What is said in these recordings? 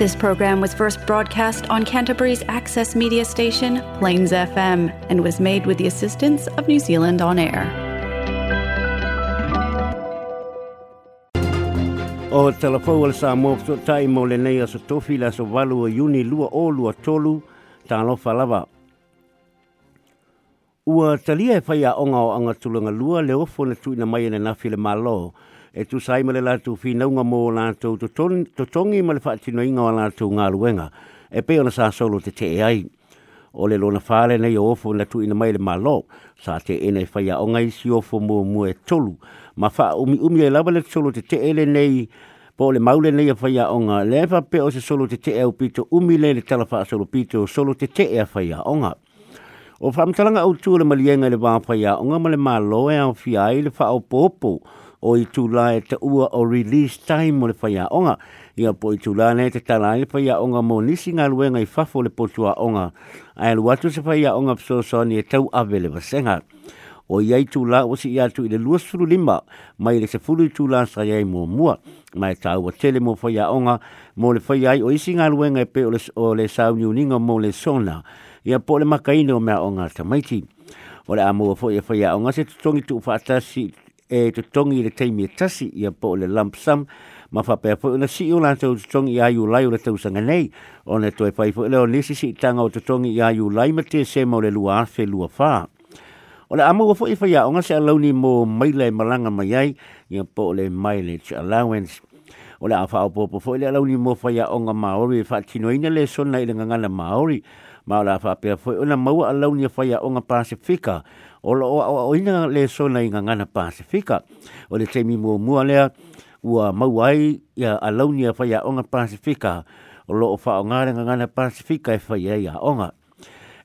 This program was first broadcast on Canterbury's access media station, Plains FM, and was made with the assistance of New Zealand On Air. O telefou ala sa mō tai mō lenei aso tofi la so walu o iuni lua o lua tolu tālo falava. Ua talia e whaia onga o anga tulanga lua le ofo na tuina mai na nafi le malo. e tu sai male la tu fina unga mo la tu tu ton tu tongi male fa tino inga la tu nga luenga e pe ona sa solo te te e ai o le lona fale nei ofo na tu ina mai le malo sa te ene fa ya onga isi ofo mo mo e tolu ma fa umi umi e lava le solo te te ele nei po le maule nei fa ya onga le fa pe o se solo te te e upito umi le le tala fa solo pito solo te te e fa ya onga o fa mtalanga o tu le malienga le ba fa ya onga ma lo e an fi ai le fa o popo o i tū lai te ua o release time o le whaia onga. Ia po i tū lai nei te tala le whaia onga mo nisi ngā luenga i fafo le tua onga. A e luatu se whaia onga pso so ni e tau ave le vasenga. O i ai tū o si i atu i le lua suru lima mai le se fulu i tū sa iai mō mua. Mai tau wa tele mo mō whaia onga mo le whaia ai o isi ngā luenga i pe o le, o le sau ni uninga mō le sona. Ia po le makaino mea onga tamaiti. O le amua fo i fo ya onga se tutongi tū fatasi e to tongi le teimi e tasi ia po le lump sum ma fa pepo na si u lan to tongi ia u lai u le tau sanga nei ona ne toi pai po le o nisi si tanga o to tongi ia u lai ma se mo le lua afe lua fa o le amu wafo i fa ia o ngase alauni mo maila e malanga mai ai ia po le mileage allowance o le afa o popo fo le alauni mo fa ia o nga maori e fa tino ina le sona i le ngangana maori ma o le afa pepo maua alauni a fa ia o pasifika o lo o ina le so na inga ngana pasifika o le temi mua mua lea ua mauai ia alonia launia whaia onga pasifika o lo o wha o ngare ngana pasifika e whaia ia onga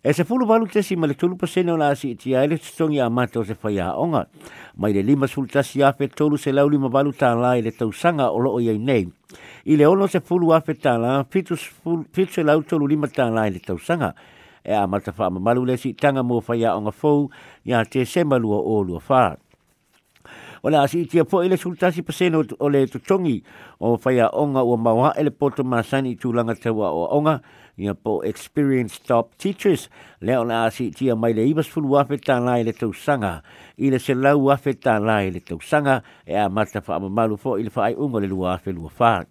E se fulu walu tesi ma le tulu pasene o la asi iti a ele tutongi a mate o se whai a onga. Mai le lima sulu tasi a fe tolu se lau lima walu tā la ele tausanga o loo iei nei. I le ono se fulu a fe tā la fitu se lau tolu lima tā la ele tausanga. e a mata wha malu le si tanga mō whaia o ngā fōu i a te semalua o lua whaa. O le asi tia po ele sultasi paseno o le tutongi o whaia onga o maua ele poto masani langa taua o onga ia po experienced top teachers leo na asi tia mai le ibas fulu afe tāna i le sanga, i le lau wafe tāna i le sanga. e a mata wha malu fo i le whaai ungo le lua afe lua whaat.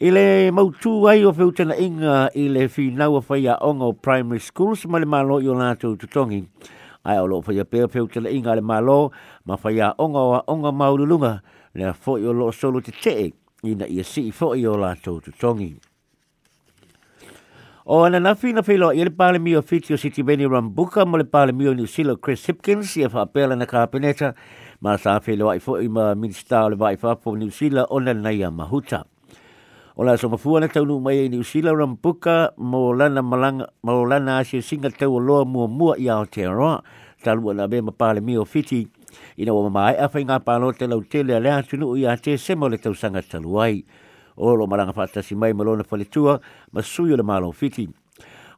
I le mautū ai o feu tana inga i le whinaua whai a ongo primary schools ma le malo i o nātou tutongi. Ai o loo whai a pēo feu tana inga le malo ma whai a ongo a onga maululunga le fo i o loo solo te tee ina ia si fo i o lātou tutongi. O ana na fina filo i le pale mio fiti o City Beni Rambuka mo le pale mio New Zealand Chris Hipkins i a whaapela na kāpeneta ma sa filo ai fo i ma minsta o le vai New Zealand o na naia mahuta. O la sopa fuana taunu mai e ni usila ura mpuka mo lana malanga, mo lana ase singa tau loa mua mua i Aotearoa. Talu ana be ma pale mio fiti. Ina wama mai a inga pano te lau tele alea tunu u ia te semo le tau sanga taluai. ai. O lo malanga fata si mai malona faletua ma suyo le malo fiti.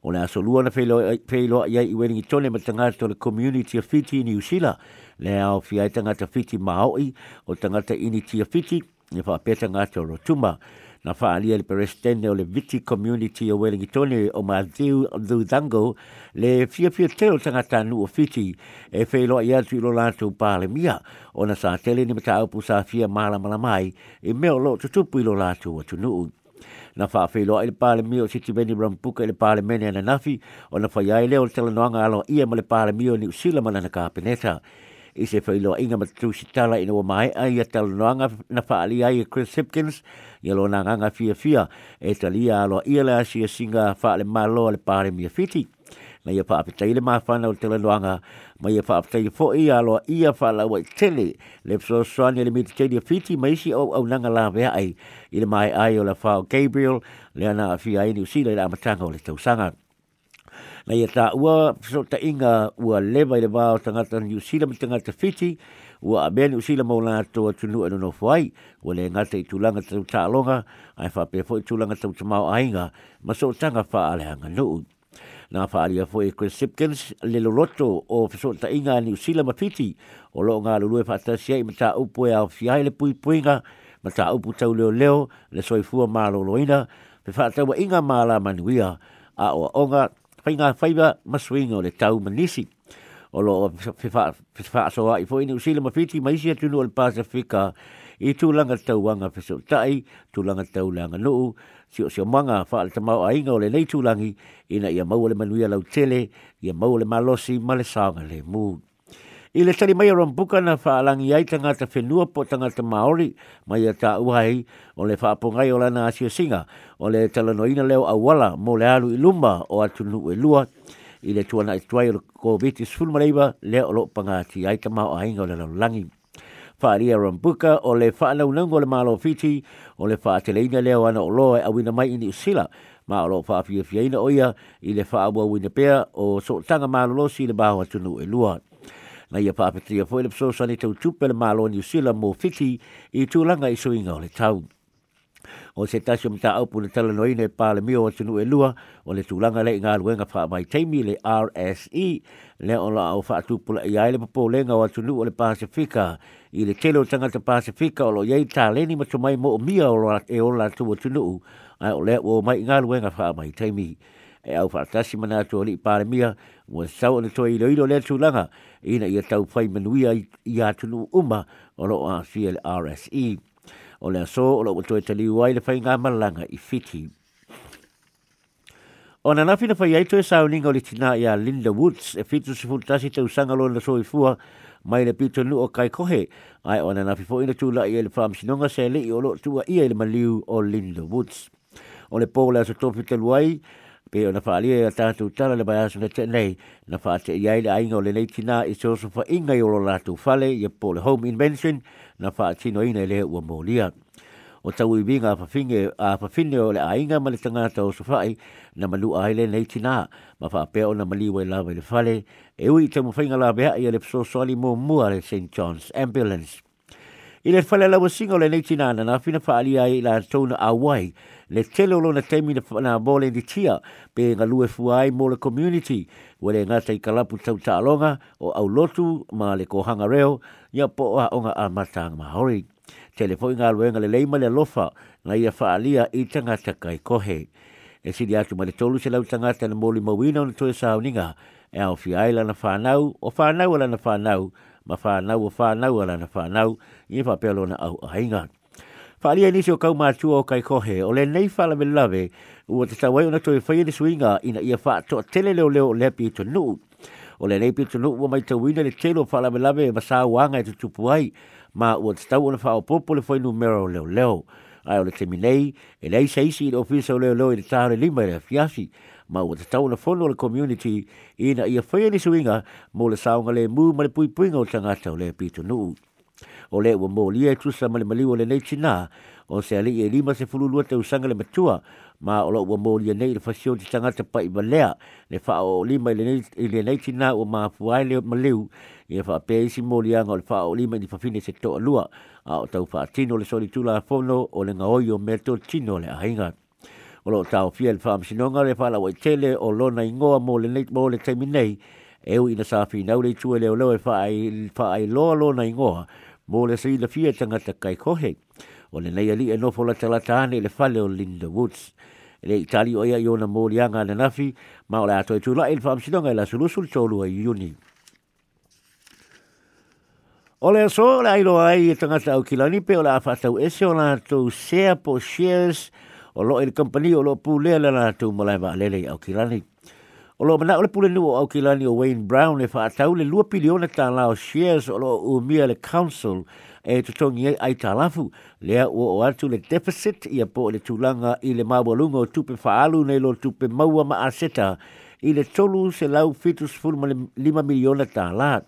O le aso luana feilo ia i weringi tone ma to le community of fiti ni usila. Le au fiai tangata fiti maoi o tangata initi of fiti. Ni fa pe tangata rotuma. Ni na whaalia le peresitene o le Viti Community o wellingtoni o Mathiu Dhudango le fiafia fia teo tangata nu o fiti e feiloaʻi atu i lo latou palemia mia o na tele ni mataupu aupu sā fia māla mai e meo lo tutupu i lo latou atunu'u na fa'afeiloaʻi fe lo il pale mio si veni rampuka il pale mene na nafi o na fa ya o le noanga alo ia le pale mio ni usila mana ka peneta i se whailo inga matu si tala ina o mai ai a tala noanga na whaali ai e Chris Hipkins i lo na nganga fia fia e talia alo ia lea si a singa whaale malo le pare mia fiti na ia whaapetai le mawhana o tele loanga, ma ia whaapetai fo i alo ia whaalaua i tele, le pso soani le miti teiri fiti ma isi au au nanga la vea ai, i le mai ai o la whao Gabriel, le ana a fia ai ni usila i la amatanga o le tausanga. na ia ta ua so ta inga ua leba i le wā o tangata ni usila mi tangata fiti ua a bēni usila maulā toa tunu e nono fuai ua le ngata i tūlanga tau ta alonga ai wha pēfo i tūlanga tau ta mau ainga ma so tanga wha ale hanga nuu Nā whaaria fwoi e Chris Sipkins, le loroto o fesota ta inga ni usila ma fiti o loo ngā lulue whaatasia i mta upoe au fiai le pui puinga ma tā upu tau leo leo le soifua mā loina pe whaatawa inga mala manuia a o onga fai ngā fai ba masuinga o le tau manisi. O lo whewha soa i fōi ni usila mawhiti ma isi atunu o le Pasifika i tūlanga tauanga wheso tai, tūlanga taulanga nuu, sio sio manga wha le tamau a inga o le nei tūlangi ina ia mau le manuia lau tele, ia mau le malosi ma le sanga le mū. I le tari mai aron buka na whaalangi ai ta ngata whenua po ta ngata Māori mai a ta uhai o le whaapongai o lana asio singa o le talanoina leo awala mō le alu i lumba o atu nu e lua i le tuana i e tuai o le COVID-19 sulmareiba le o lo pangati ai ta mao ainga o le lalangi. Whaaria aron buka o le whaalaunango le malo fiti o le whaateleina leo ana o loa e awina mai ini usila ma o loo whaafia fiaina oia i le whaabua wina pea o so tanga malolosi le bāhoa tunu e luat na ia pa apetia foi le pso sani tau tupe le ni usila mo fiti i tu langa i suinga o le tau. O se tasio mta au pune tala no ine pa le mio o tunu e lua o le tulanga le inga luenga pa mai teimi le RSE le o la au faa tupula i aile papo lenga o tunu o le Pasifika i le telo tangata Pasifika o lo yei ta leni matumai mo o mia o la e o la tu o tunu o le o mai inga luenga pa mai teimi. e au whaatasi mana atua li pāremia, ua sau ana toa ilo ilo le tūlanga, ina ia tau whai manuia i atunu uma o lo a CLRSE. O le so, o lo atoe taliu ai le whai ngā malanga i fiti. O na nafi na whai aito e sauninga o le tina ia Linda Woods e fitu sifutasi tau sangalo na soifua mai le pito nu o kai kohe ai o na nafi fo ina tūla i ele whaamsinonga se le i o lo tua ia ele maliu o Linda Woods. O le pōla sa tofi telu pe ona fa alia ia tātou tala le mai aso le te nei, na fa ate iai le ainga o nei tina i se oso fa inga i olo lātou fale, ia po home invention, na fa atino ina i le ua mōlia. O tau i winga a whawhinge a whawhine o le ainga ma le tangata o sofai na malu ai le nei tina, ma fa apea o na maliwa i le fale, e ui tamu whainga la bea i le pso soali mō mua le St. John's Ambulance. I le whale lawa singa o le neiti nana, nga whina wha alia i la tōna awai, le telo lona temi na bole di tia, pe nga lue fuai mō le community, wale nga tei kalapu tau tālonga o au lotu ma le kohanga reo, ia po a onga a matang mahori. Telefoi ngā luenga le leima le lofa, nga ia wha alia i tangata kai kohe. E sidi atu ma le tolu se lau tangata na mōli mawina o na toe sāuninga, e au fi aila na whānau, o whānau ala na whānau, ma fa na wo fa na wo na fa na i fa pe na au ai nga fa ali ni sio kau ma tu o kai ko o le nei fa la belave u te sa wai ona to fa ni suinga ina ia fa to tele leo leo le pi to nu o le nei pi to nu wo mai te wina le telo fa la belave ma sa wa nga te tupu ai ma u te sa ona fa o popo le fa nu mero leo leo ai o le te minei e nei sa isi i le ofisa o leo leo i le tāre lima i le fiasi ma o te tau na whono le community i na ia whaia ni suinga mō le saonga le mū ma le pui puinga o tangata o le pito nuu. O le ua mō lia e tusa ma le maliu o le neiti nā, o se ali e lima se fulu lua te usanga le matua, ma o loa ua mō lia nei le fasio te tangata pa i balea, le wha o lima i le neiti nā o ma fuai le maliu, i e wha pēisi mō lia ngā le wha o lima i ni fafine se toa lua, a o tau wha tino le soli tula a whono o le ngā oio me to tino le ahingat o lo tau fia le wha amsinonga le wha lawa i tele o lona ingoa mō le neit mō le teimi nei e ui na sāwhi nau le tue leo leo e wha ai loa lona ingoa mō le sa i le fia tangata kai kohe o le nei ali e nofo la talatane le fale o Linda Woods le itali o ia i ona mō lianga le nafi ma o le ato e tu la ilfa e amsinonga e la sul tolu a iuni O le aso, le ailo ai e tangata au kilani pe o le afatau ese o la tau sea po shares o lo e company o lo pule la na tu malai va lele au kilani o lo mana o le pule nu au kilani o Wayne Brown e fa tau le lua piliona ta la o shares o lo o mia le council e to tongi ai ai talafu lea o o atu le deficit ia po le tulanga i le mawalunga o tupe faalu nei lo tupe maua ma aseta i le tolu se lau fitus fulma lima miliona ta laat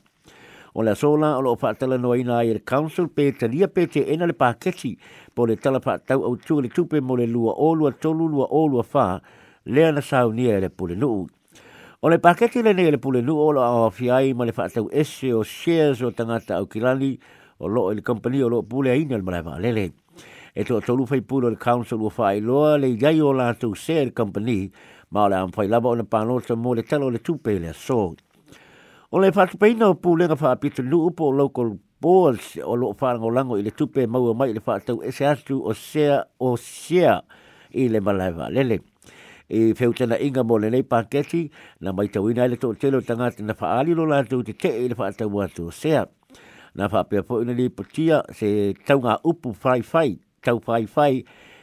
o le sola o lo whaatala noa ina i le council pe talia pe te ena le paketi po le tala whaatau au tū le tupe mo le lua o lua tolu lua o lua wha lea na saunia e le pule nuu. O le paketi e le nei le pule nuu o la o fiai ma le whaatau ese o shares o tangata au kilani o loo i e le company o loo pule aina le maraima lele. E to tolu fai pule le council ua whaailoa le iai o la tau share company ma o le amfai lava o na panota mo le talo le tupe le asoi. O le whatupeina o pūlenga wha apitu nuu po local boards o loo whaangolango i le tupe maua mai le whaatau e se atu o sea o sea i le malaiva lele. I whiutana inga mo le nei paketi na mai tawina i le tō telo tangata na whaali lo lātou te te i le whaatau atu o sea. Na whaapea po ina li potia se taunga upu whai whai, tau whai whai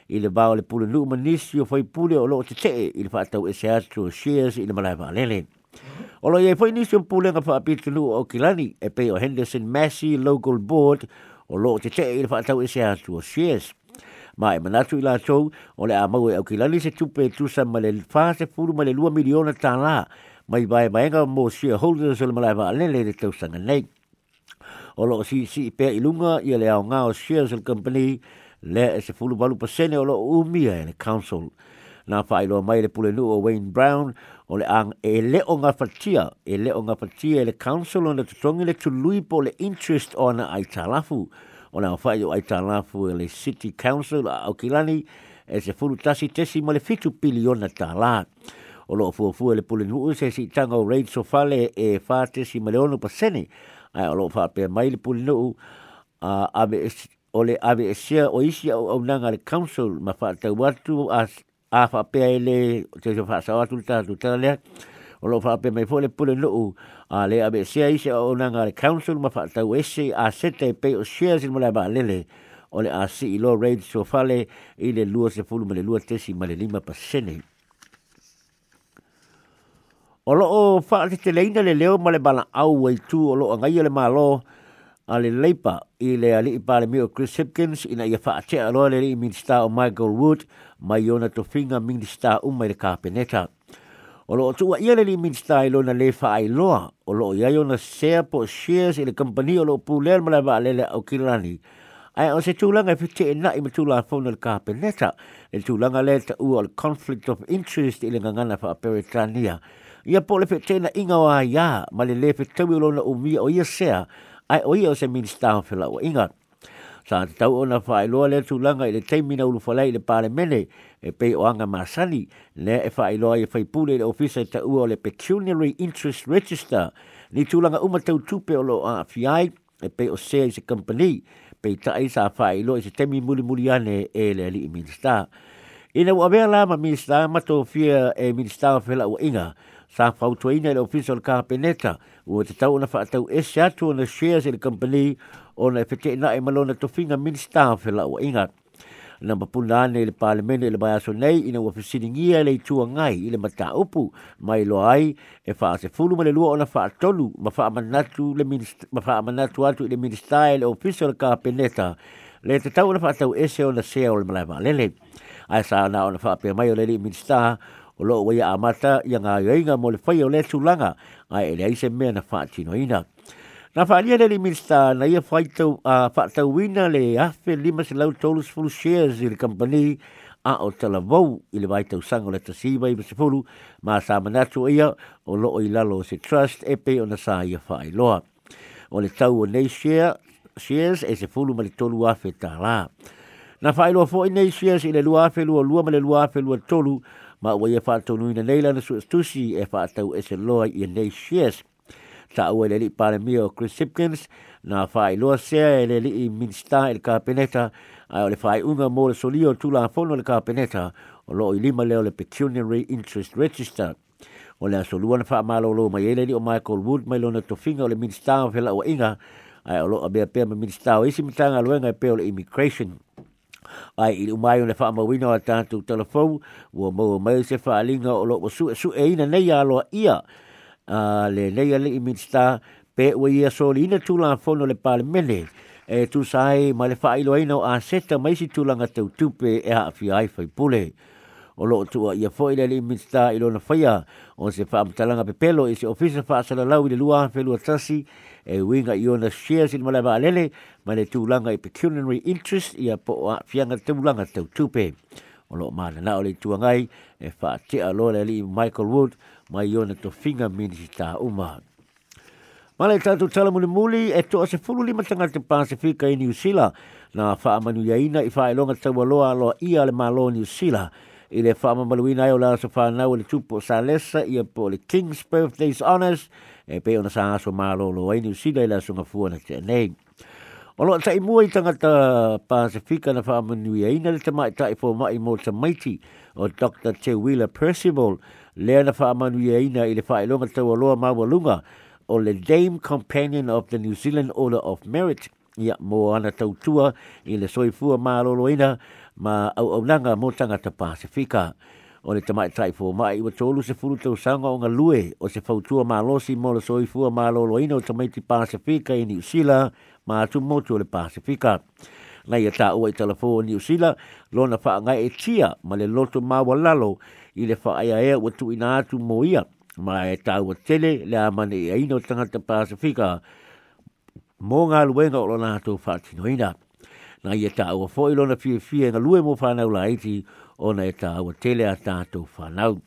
i le bao le pule nuu manisi o whai pule o loo te te i le whaatau e se atu o shares i le malaiva lele. Lele. O lo ia foi nisi o pūlenga whaapitunu o Kilani e pei o Henderson Massey Local Board o lo te te i le whaatau e se hatu o Shears. Ma e manatu i lātou o le a mau e au Kilani se tupe tusa ma le whase furu ma le lua miliona tāna mai vai maenga mō shareholders o le malai vaalele le tausanga nei. O lo si si pe ilunga i le ao ngā o Shears Company le se fulu balu pasene o lo umia e le council. na failo mai le pule nu o Wayne Brown o le ang e le o nga fatia e le o nga fatia e le council on the tongue le to lui po le interest on a italafu o na fai o italafu e le city council a okilani e se fulu tasi tesi ma le fitu piliona ta la o lo fu fu e le pule nu se si tanga o so fale e fa tesi ma le ono pa sene ai o lo fa pe mai le pule nu a ave o le ave o isia o au nanga le council ma fa ta watu as a fa pe ele te so fa sa tu ta tu ta le o lo fa pe mai fo le pule no a le abe se ai se o na ngare council ma fa ta wese a sete pe o shares mo la ba lele o le a si lo e raid so fa le i le lua se fulu ma le lua tesi ma le lima pa sene o lo o fa te te leina le leo ma le bala au wai tu o lo ngai le malo a le leipa i le ali i pa le mio Chris Hipkins ina ia fa te alo le i minsta o Michael Wood mai ona to finga minista o mai ka peneta o lo tu ia le minista i lona le fa ai loa o lo ia ona share po shares i le company o lo pulel mala va le o kirani ai o se tūlanga langa e fitte na i tu la fona le ka peneta e le tu langa le ta u al conflict of interest i le ngana fa peretania ia po le fitte na inga wa ia ma le le fitte u lona o mi o ia share ai o ia o se minista o fela o ingat sa te tau ona fai loa le tu langa i le teimina ulu falai i le pare mene e pe o anga masani le e fai loa i fai pule i le ofisa i ta ua o le pecuniary interest register ni tu langa umatau tupe o lo a fiai e pe o sea i se company pe i ta sa fai loa i se temi muli muli ane e le li i minister ina wabea la ma minister mato fia e minister fela ua inga sa fautuaina le le kapeneta ua te tau ona faatau ese atu ona shares i le company ona e feteinaʻi ma lona tofiga minista felaʻuaʻiga na mapuna ane i le palemene i le vaeaso nei ina ua fesiligia i le ituagai i le mataupu ma iloa ai e faasefulu ma le lua ona faatolu ma faamanatu ma atu i le minista e le ofisa o le kapeneta le tatau ona faatau ese ona sea o le malae vaalele ae sa ona ona faapea mai o le alii minista o loo wea amata ia ngā reinga mo le whaia o le tūlanga a e le aise mea na whaatinoina. Na whaalia le minsta na ia whaatauina le afe lima se tolu sifuru shares i le company a o tala i le vai o le tasiva i masifuru ma sa manatu ia o loo i lalo se trust epe o na sa ia whaailoa. O le tau o nei share, shares e se ma le tolu afe tā Na whaailoa fo nei shares i le lua afe lua lua ma le lua afe lua tolu ma e ua ia na nei lana suastusi e whātau e se loa i nei shears ta ua e leli palemia o Chris Hipkins na whai loa sea e leli i minsta e le kapeneta a o le whai unga mō le solio tula fono le kapeneta o loo i lima leo le Pecuniary Interest Register o le aso luana wha malolo mai e li o Michael Wood mai lona finga o le minsta o fela o inga a o loo a bea pēr ma o isi mitanga luenga e pēo le immigration ai i umai o le wha amawino a tātou telefou, wo mo mai se fa linga o loko su, su e ina ya lo ia, a le ne ya le imista pe wo ia so li soli tu tūla fo no le pal mele e tu sai ma le fa i lo aina o a seta mai si tūlanga tu pe e haa fi ai fai pule. O loko tua ia fōi le i minsta na lona whaia, o se fa wha amtalanga pepelo i se ofisa wha asalalau i le lua a felua tasi, e winga i ona shares in malama alele ma le tūlanga i pecuniary interest i a po a fianga tūlanga tau tūpe. O lo maana na o le tuangai e wha te le li Michael Wood ma i ona to finger minisi tā uma. E ma le tātou tala muli muli e to a se fulu lima tanga te Pasifika i New Zealand na wha amanu ya ina i wha e longa tau aloa aloa ia le malo New Zealand i le wha amamaluina ai o la sa whanau le tupo sa lesa i a po le King's Birthday's Honours e pe ona sa so malo lo ai ni sila la so ngafu na te nei o lo sai mo i tanga ta pacifica na fa mo ni ai na le tama ta i fo ma i mo te maiti o dr te wheeler percival le na fa mo ni ai na i le fa i lo ma te lo ma wa lunga o le dame companion of the new zealand order of merit ia mo ana tautua i le soifua mālolo ina ma au au nanga mo tangata Pasifika. Pasifika o le tamai tai fo mai wa tolu se furu tau sanga o ngalue o se fautua ma losi mo le soi fua ma lolo ina o tamai ti pasifika i New Sila ma atu motu o le pasifika. Nai ata ua i talafo o New Sila lona faa ngai e tia ma le loto ma walalo i le faa ia ea watu ina atu mo ia ma e tau wa tele le amane i e aino tangata pasifika mō ngā luenga o lona atu whātinoina. Nai ata e ua fo i lona fie fie ngalue mo whanau la iti o ona e tāua tele a tātou whanau.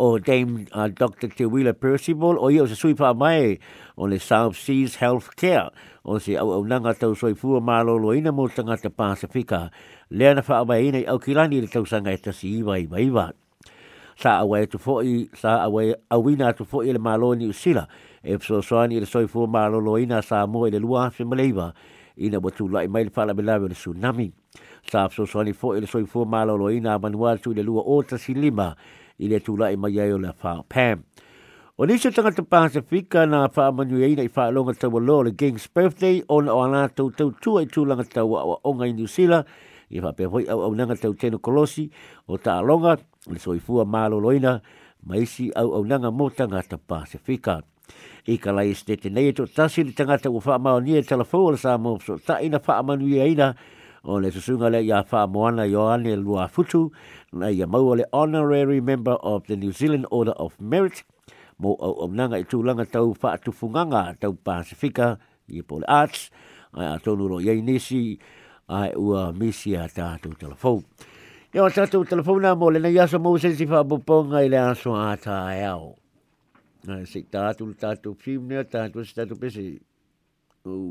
O Dame uh, Dr. Te Wheeler Percival, o ia o se sui pā mai o le South Seas Health Care, o se au au nanga tau soi fua mālolo ina mō tangata Pasifika, lea na whaamai ina i aukilani le tausanga e tasi iwa iwa iwa. Sa awa e tufoi, sa awa e awina tufoi le mālo ni usila, e pso soani le soi fua mālolo ina sa mō i e le lua hafi maleiwa, ina watu lai mai le whalabelawe le tsunami sa so so ni fo ele so fo lo ina manua tu le lua o ta silima ile tu la ma ye le fa pam o ni se tanga te pa fika na fa manu ye ina i fa longa te lo le king's birthday on ona tu tu tu ai tu langa te wa o nga i sila i fa pe foi o nga te tenu kolosi o ta longa le so fo malo lo ina mai si au au nanga mo tanga te pa se fika i ka lai estete nei e tō tasi tanga tangata ua wha amau ni e telefoa sa mo so ta ina wha e ina i aina o le susunga le ia wha moana i oane lua futu na ia maua le Honorary Member of the New Zealand Order of Merit mo au au nanga i tūlanga tau wha atu funganga tau Pasifika i pole arts ai a tonu ro iei nisi ai ua misi a tātou telefou. Ia o tātou telefou nā mo le na aso mo sensi wha buponga i le aso a tā e au. Nā si tātou tātou film nea tātou si tātou pesi. Uh.